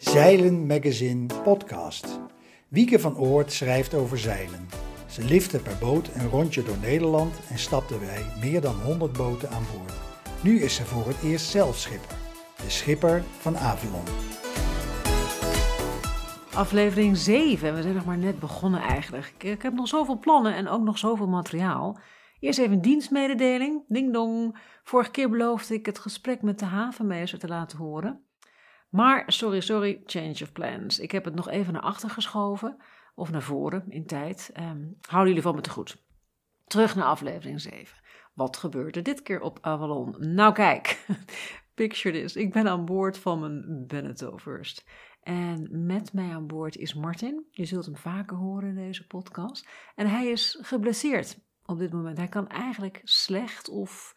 Zeilen Magazine podcast. Wieke van Oort schrijft over zeilen. Ze lifte per boot een rondje door Nederland en stapte bij meer dan 100 boten aan boord. Nu is ze voor het eerst zelf schipper. De schipper van Avalon. Aflevering 7. We zijn nog maar net begonnen eigenlijk. Ik, ik heb nog zoveel plannen en ook nog zoveel materiaal. Eerst even een dienstmededeling. Ding dong. Vorige keer beloofde ik het gesprek met de havenmeester te laten horen. Maar sorry, sorry, change of plans. Ik heb het nog even naar achter geschoven. Of naar voren in tijd. Um, houden jullie van me te goed. Terug naar aflevering 7. Wat gebeurt er dit keer op Avalon? Nou kijk, picture this. Ik ben aan boord van mijn Beneteau First. En met mij aan boord is Martin. Je zult hem vaker horen in deze podcast. En hij is geblesseerd op dit moment. Hij kan eigenlijk slecht of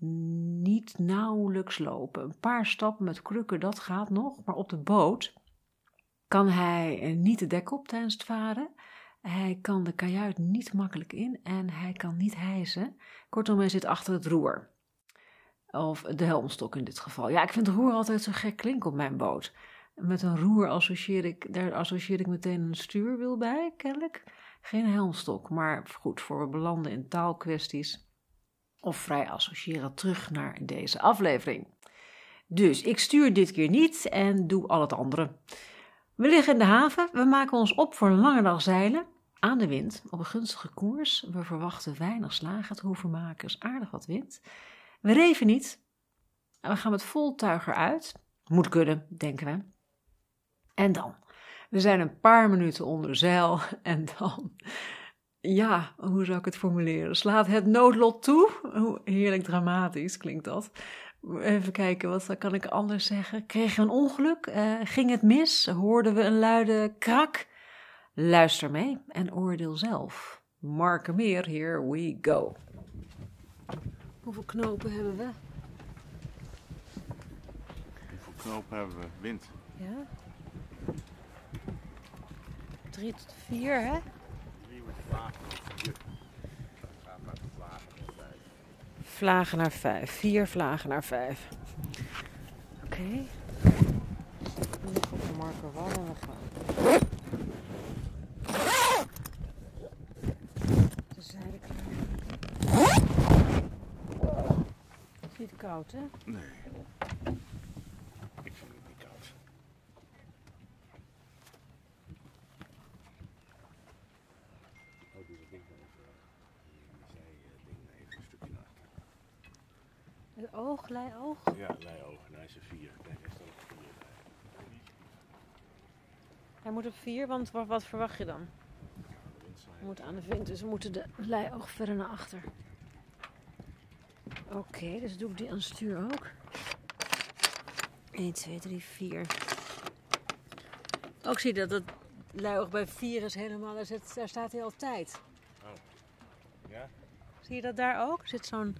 niet nauwelijks lopen. Een paar stappen met krukken, dat gaat nog. Maar op de boot kan hij niet de dek op tijdens het varen. Hij kan de kajuit niet makkelijk in en hij kan niet hijsen. Kortom, hij zit achter het roer. Of de helmstok in dit geval. Ja, ik vind roer altijd zo gek klinken op mijn boot. Met een roer associeer ik, daar associeer ik meteen een stuurwiel bij, kennelijk. Geen helmstok, maar goed, voor we belanden in taalkwesties of vrij associëren terug naar deze aflevering. Dus ik stuur dit keer niet en doe al het andere. We liggen in de haven, we maken ons op voor een lange dag zeilen. Aan de wind, op een gunstige koers. We verwachten weinig slagen te hoeven maken, is aardig wat wind. We reven niet. We gaan met vol eruit. Moet kunnen, denken we. En dan? We zijn een paar minuten onder zeil en dan ja, hoe zou ik het formuleren? Slaat het noodlot toe? Hoe heerlijk dramatisch klinkt dat. Even kijken, wat kan ik anders zeggen? Kregen we een ongeluk? Uh, ging het mis? Hoorden we een luide krak? Luister mee en oordeel zelf. Marken meer, here we go. Hoeveel knopen hebben we? Hoeveel knopen hebben we? Wind. Ja. Drie tot vier, hè? Vlagen naar vijf. Vier vlagen naar vijf. Oké. Okay. Nog op de marker wallen we gaan. De zijde klaar. Het is niet koud, hè? Nee. Ik vind het niet koud. Oh, doe dat ding maar even. Die zijding even een stukje naar achter. Leioog. Ja, leiogen. Hij is een vier. Hij op vier. Hij moet op vier, want wat, wat verwacht je dan? We moeten aan de wind, dus we moeten de leioog verder naar achter. Oké, dus doe ik die aan het stuur ook. 1, 2, 3, 4. Ook zie je dat het leioog bij 4 is helemaal, daar, zit, daar staat hij altijd. Ja? Zie je dat daar ook? Er zit zo'n...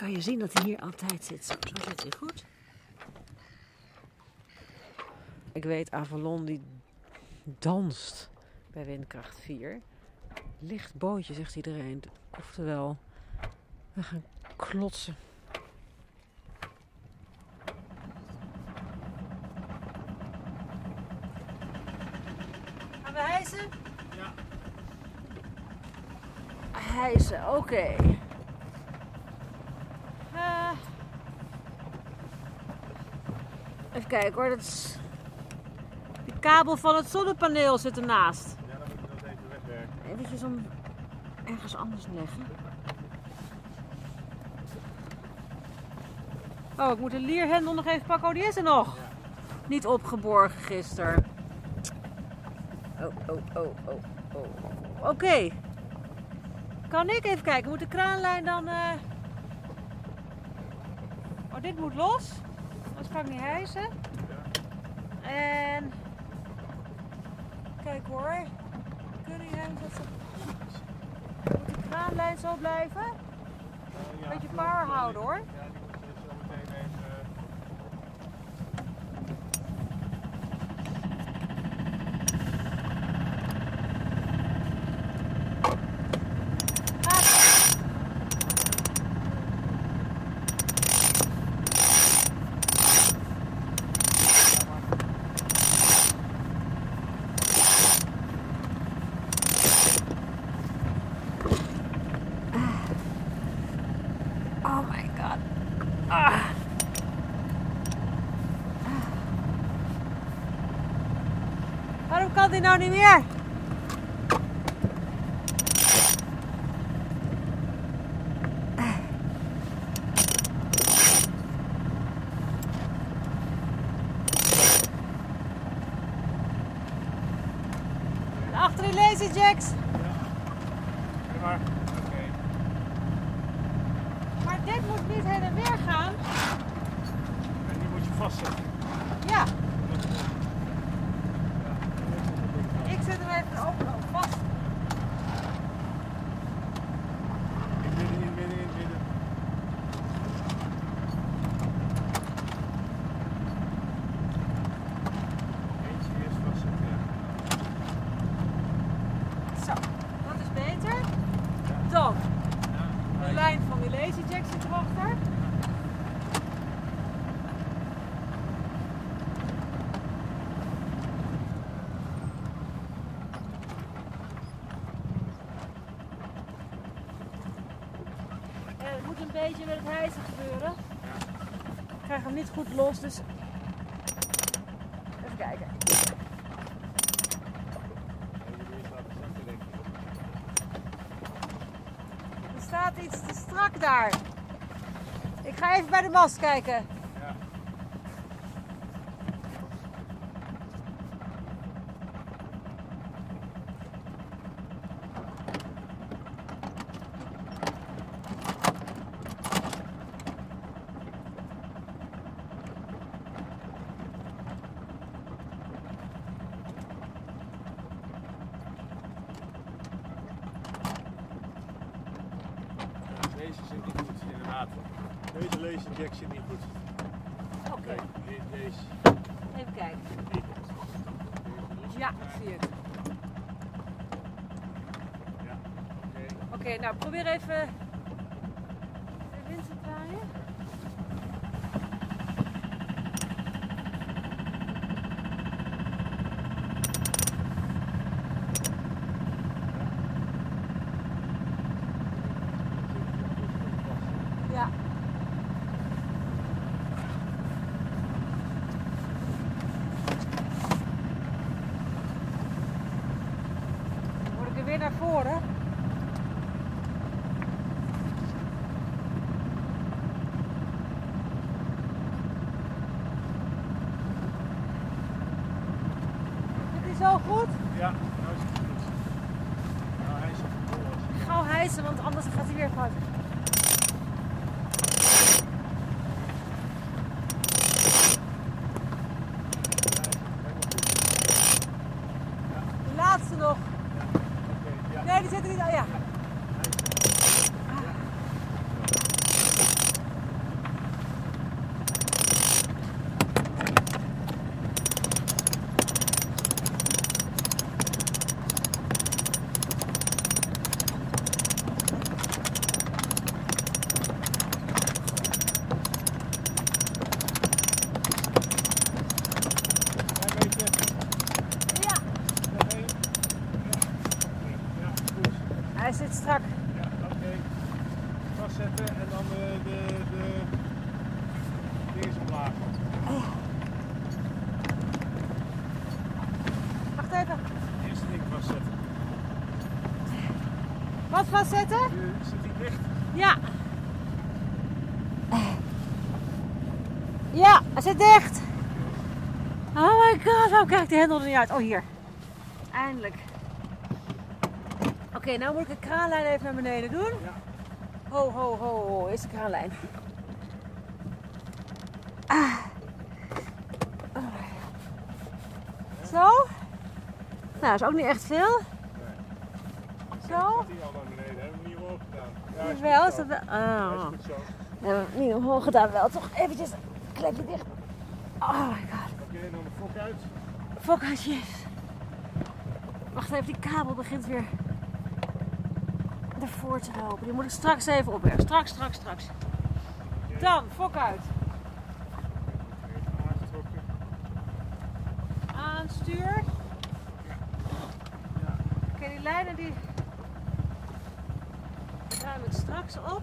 Kan je zien dat hij hier altijd zit. Zo, zo zit hij goed. Ik weet, Avalon die danst bij windkracht 4. Licht bootje, zegt iedereen. Oftewel, we gaan klotsen. Gaan we hijsen? Ja. Hijsen, oké. Kijken hoor, dat is... De kabel van het zonnepaneel zit ernaast. Ja, dan moet je dat even wegwerken. Eventjes om ergens anders leggen. Oh, ik moet de lierhendel nog even pakken. Oh, die is er nog. Niet opgeborgen gisteren. Oh, oh, oh, oh, oh. Oké. Kan ik even kijken? Moet de kraanlijn dan... eh Oh, dit moet los. Kan ik niet hijsen. En... Kijk hoor. Kunnen jullie dat ze... Moet de kraanlijn zo blijven? Ja, Beetje power houden hoor. Ja, die moet je zo meteen even... Die nou niet meer? Achter die lazy jacks. Maar, oké. Maar dit moet niet heen en weer gaan. En die moet je vastzetten. Ja, Ja. ik zet hem even open vast. In midden, in midden, in midden. Eentje eerst vastzetten, ja. Zo, dat is beter. Dan, de lijn van die lazy jack zit erachter. En het moet een beetje met het hijsen gebeuren. Ik krijg hem niet goed los, dus... Even kijken. Er staat iets te strak daar. Ik ga even bij de mast kijken. Ja. Ja, Deze zit niet goed, inderdaad. Deze lazy jack zit niet goed. Oké, Nee, de- deze. even kijken. Ja, ik zie het. Ja, oké. Oké, nou probeer even de wind te draaien. Ja. Dan word ik er weer naar voren. Zit hij zo goed? Ja, nou is het goed. Nou, hij zit vol als hij Gauw hijsen, want anders gaat hij weer fout. De laatste nog. Oké, ja. Nee, die zit er niet aan. Ja. Klein beetje. ja, Nog één. Ja, ja, goed. Hij zit strak. Ja, oké. Vastzetten en dan de, de, de dinges omlaag. Wacht even. Eerst ding vastzetten. Wat vastzetten? Eh, Zit die dicht? Ja. Ja, hij zit dicht. Oh my god, oh kijk, de hendel er niet uit. Oh, hier. Eindelijk. Oké, nou moet ik de kraanlijn even naar beneden doen. Ja. Ho, ho, ho, ho. Is de kraanlijn. Ah. Oh. Zo. Nou, is ook niet echt veel. Zo. Zat die al naar beneden? Hebben we niet omhoog gedaan? Ja, is Wel, is zo. dat Oh. is zo. We hebben niet omhoog gedaan, wel toch eventjes een klepje dicht. Oh my god. Oké, dan de fok uit. Fokkertjes. Wacht even, die kabel begint weer ervoor te lopen. Die moet ik straks even opwerken. Straks, straks, straks. Dan, fok uit. Aanstuur. Oké, die lijnen die... die ruim ik straks op.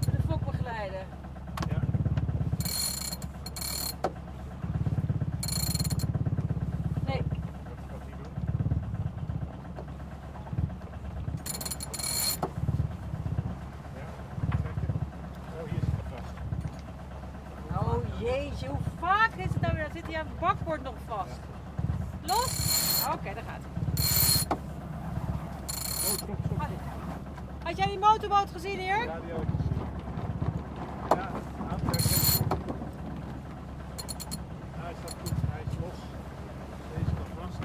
De fok begeleiden. Ja. Nee, Jeetje, hoe vaak is het nou weer? Dan zit hij aan het bakbord nog vast. Los? Oké, daar gaat hij. Oh, stop, stop. Had jij die motorboot gezien hier? Ja, die had ik gezien. Ja, aantrekken. Ja, hij staat goed. Hij is los. Deze staat vast.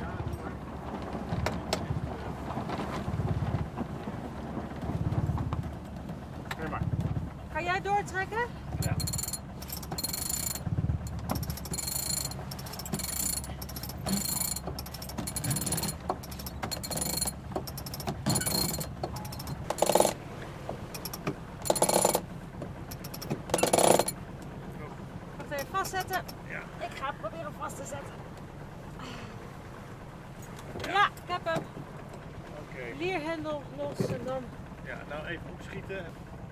Ja, doe maar. Nee, maar. Kan jij doortrekken? Ja. Wacht even vastzetten. Ja. Ik ga proberen vast te zetten. Ja, ik heb hem. Oké. Lierhendel los en dan. Ja, nou even opschieten.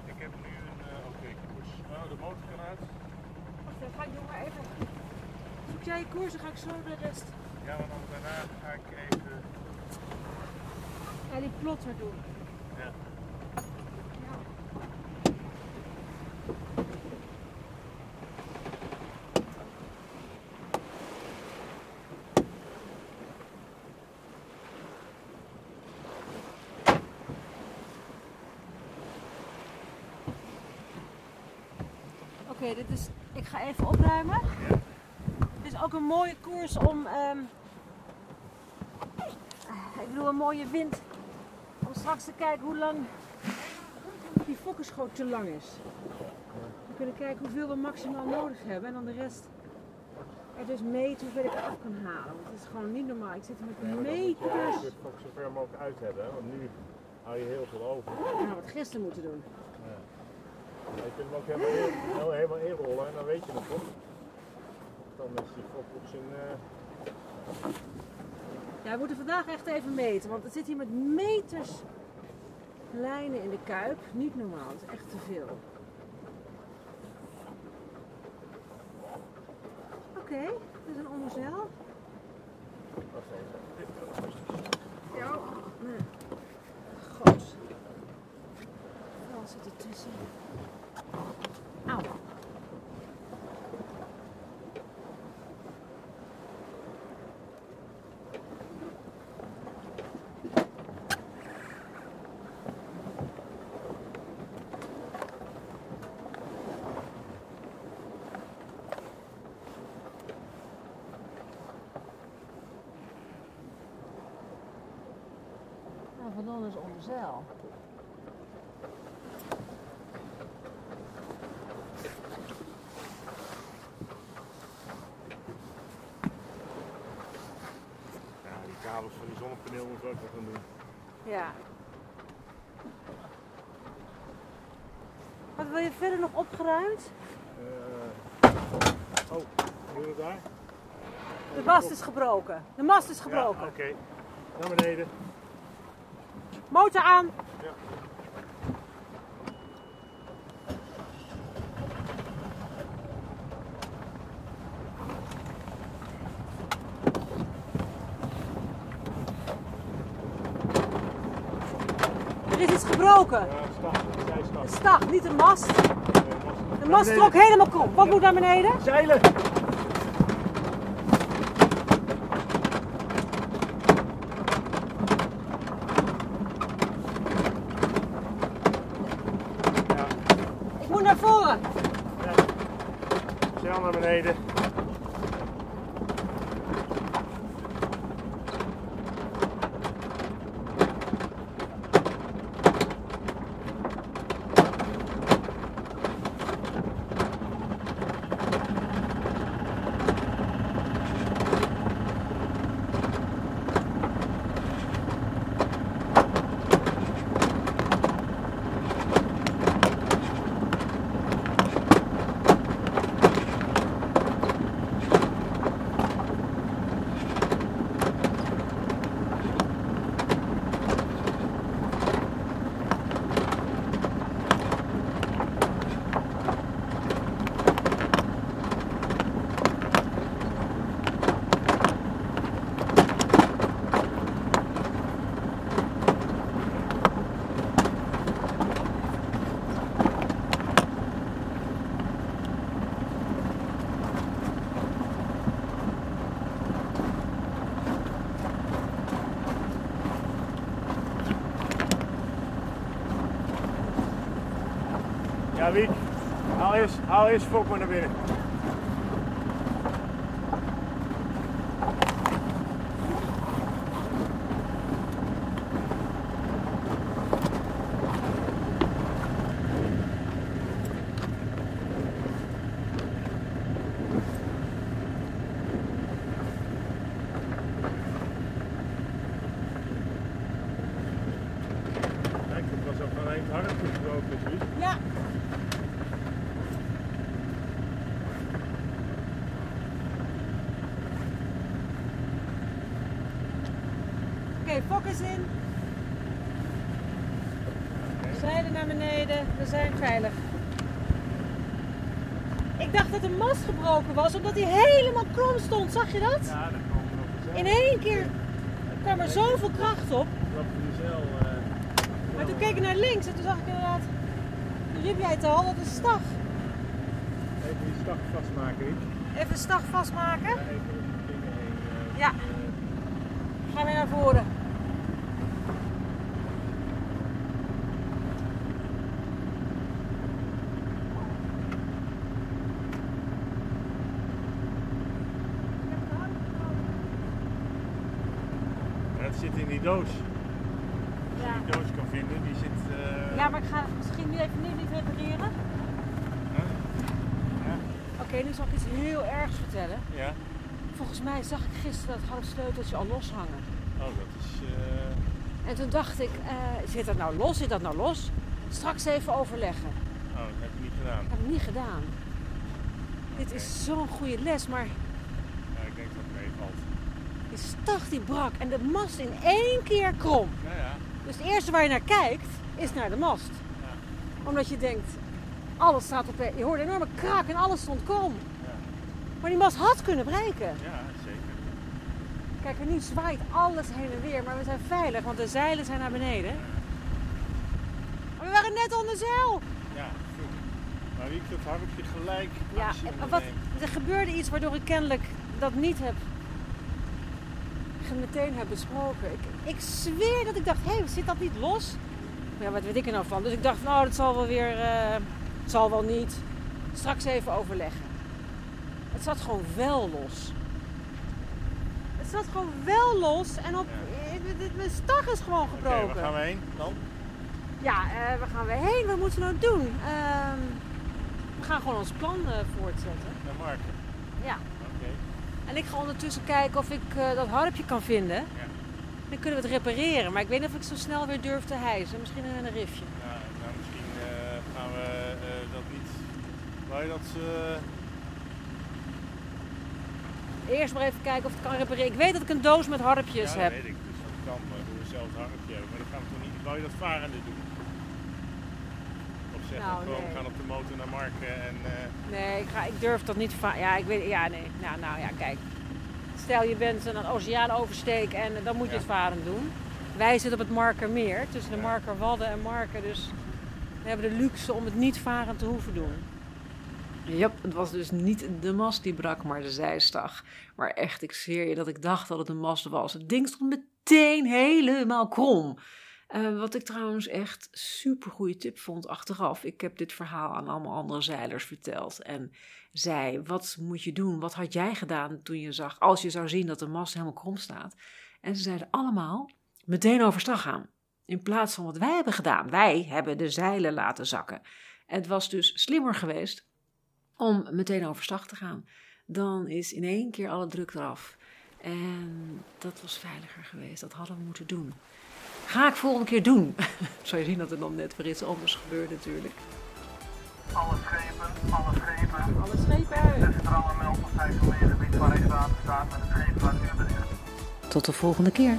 Ik heb nu een eh, oké koers. Nou, de motor kan uit. Wacht even, ga ik doe maar even. Zoek jij je koers, dan ga ik zo de rest. Ja, maar dan daarna ga ik even. Ja, die plotter doen. Ja. Oké, dit is. Ik ga even opruimen. Ja. Het is ook een mooie koers om. ehm, ik bedoel, een mooie wind. Om straks te kijken hoe lang die fokkerschoot te lang is. We kunnen kijken hoeveel we maximaal nodig hebben en dan de rest er dus meten hoeveel ik eraf kan halen. Want het is gewoon niet normaal. Ik zit hier met meters. Je moet het zo ver mogelijk uit hebben, want nu hou je heel veel over. Had wat gisteren moeten doen. Je kunt hem ook helemaal, heel- helemaal inrollen en dan weet je het toch? Dan is die fok op zijn. eh, Ja, we moeten vandaag echt even meten, want het zit hier met meters lijnen in de kuip. Niet normaal, het is echt te veel. Oké, dit is een onderzeil. wacht even. Ja. Nee. God. Wat zit er tussen? Auw. Nou, Van Don is zeil. Ja, die kabels van die gaan doen. Ja. Wat wil je verder nog opgeruimd? Eh, oh, doe je daar? De mast is gebroken. De mast is gebroken. Ja, Oké, naar beneden. Motor aan. Ja. Er is iets gebroken. De stag, niet de mast. De mast trok helemaal kop. Wat moet naar beneden? Zeilen! Ik moet naar voren. ja. Zeil naar beneden. Haal eerst, haal eerst Fok maar naar binnen. Kijk, dat was ook van een hartje gebroken, Wiek. Ja. Oké, focus in. Zeilen naar beneden, we zijn veilig. Ik dacht dat de mast gebroken was, omdat hij helemaal krom stond. Zag je dat? Ja, dat we nog eens In één keer kwam er zoveel kracht op. Eh, Maar toen keek ik naar links en toen zag ik inderdaad, toen riep jij het al, dat is stag. Even die stag vastmaken. Even de stag vastmaken. Ja, even om die dingen heen. eh, Ja. eh, Gaan we naar voren. ja, het zit in die doos. Ja. Die doos kan vinden, die zit. eh, ja, maar ik ga het misschien nu even nu niet repareren. hè? Ja. Oké, nu zal ik iets heel ergs vertellen. ja. Volgens mij zag ik gisteren dat sleuteltje al loshangen. Oh, dat is. eh, En toen dacht ik, eh, zit dat nou los? Zit dat nou los? Straks even overleggen. Oh, dat heb ik niet gedaan. Dat heb ik niet gedaan. Dit is zo'n goede les, maar 180 brak en de mast in één keer krom. Ja, ja. Dus het eerste waar je naar kijkt is naar de mast. Ja. Omdat je denkt, alles staat op. Je hoort een enorme kraak en alles stond krom. Maar die mast had kunnen breken. Ja, zeker. Kijk, en nu zwaait alles heen en weer, maar we zijn veilig, want de zeilen zijn naar beneden. We waren net onder zeil. Ja, goed. Maar ik dat je gelijk. Ja, wat, er gebeurde iets waardoor ik kennelijk dat niet heb meteen heb besproken. Ik, ik zweer dat ik dacht, hé, hey, zit dat niet los? Maar ja, wat weet ik er nou van? Dus ik dacht, nou, dat zal wel weer, eh, het zal wel niet. Straks even overleggen. Het zat gewoon wel los. Het zat gewoon wel los en op, eh, dit- mijn stag is gewoon Oké, gebroken. waar gaan we heen dan? Ja, eh, waar gaan we heen? Wat moeten we nou doen? Ehm, we gaan gewoon ons plan eh, voortzetten. Naar Marken. Ja. En ik ga ondertussen kijken of ik eh, dat harpje kan vinden. Ja. Dan kunnen we het repareren. Maar ik weet niet of ik zo snel weer durf te hijsen. Misschien in een rifje. Nou, nou misschien eh, gaan we eh, dat niet. Wou je dat. Eerst maar even kijken of ik het kan repareren. Ik weet dat ik een doos met harpjes ja, heb. dat weet ik. Dus dat kan, maar zelf het harpje hebben. Maar dat gaan we toch niet. Wou je dat varende doen? Zeggen Nou, gewoon, nee. we gaan op de motor naar Marken en. eh, Nee, ik, ga, ik durf dat niet. va- Ja, ik weet. Ja, nee. Nou, nou ja, kijk. Stel je bent een oceaan oversteken en dan moet je Ja. het varen doen. Wij zitten op het Markermeer, tussen de Ja. Marker Wadden en Marken. Dus we hebben de luxe om het niet varen te hoeven doen. Ja, het was dus niet de mast die brak, maar de zijstag. Maar echt, ik zweer je dat ik dacht dat het een mast was. Het ding stond meteen helemaal krom. Eh, wat ik trouwens echt super goede tip vond achteraf. Ik heb dit verhaal aan allemaal andere zeilers verteld. En zei: Wat moet je doen? Wat had jij gedaan toen je zag, als je zou zien dat de mast helemaal krom staat? En ze zeiden allemaal: meteen overstag gaan. In plaats van wat wij hebben gedaan. Wij hebben de zeilen laten zakken. Het was dus slimmer geweest om meteen overstag te gaan. Dan is in één keer alle druk eraf. En dat was veiliger geweest. Dat hadden we moeten doen. Ga ik volgende keer doen. Zou je zien dat er dan net weer iets anders gebeurt natuurlijk. Alle schepen, alle schepen. Alle schepen. De strallen meldt op zijn gebied waar hij water staat met het scheep van Utrecht. Tot de volgende keer.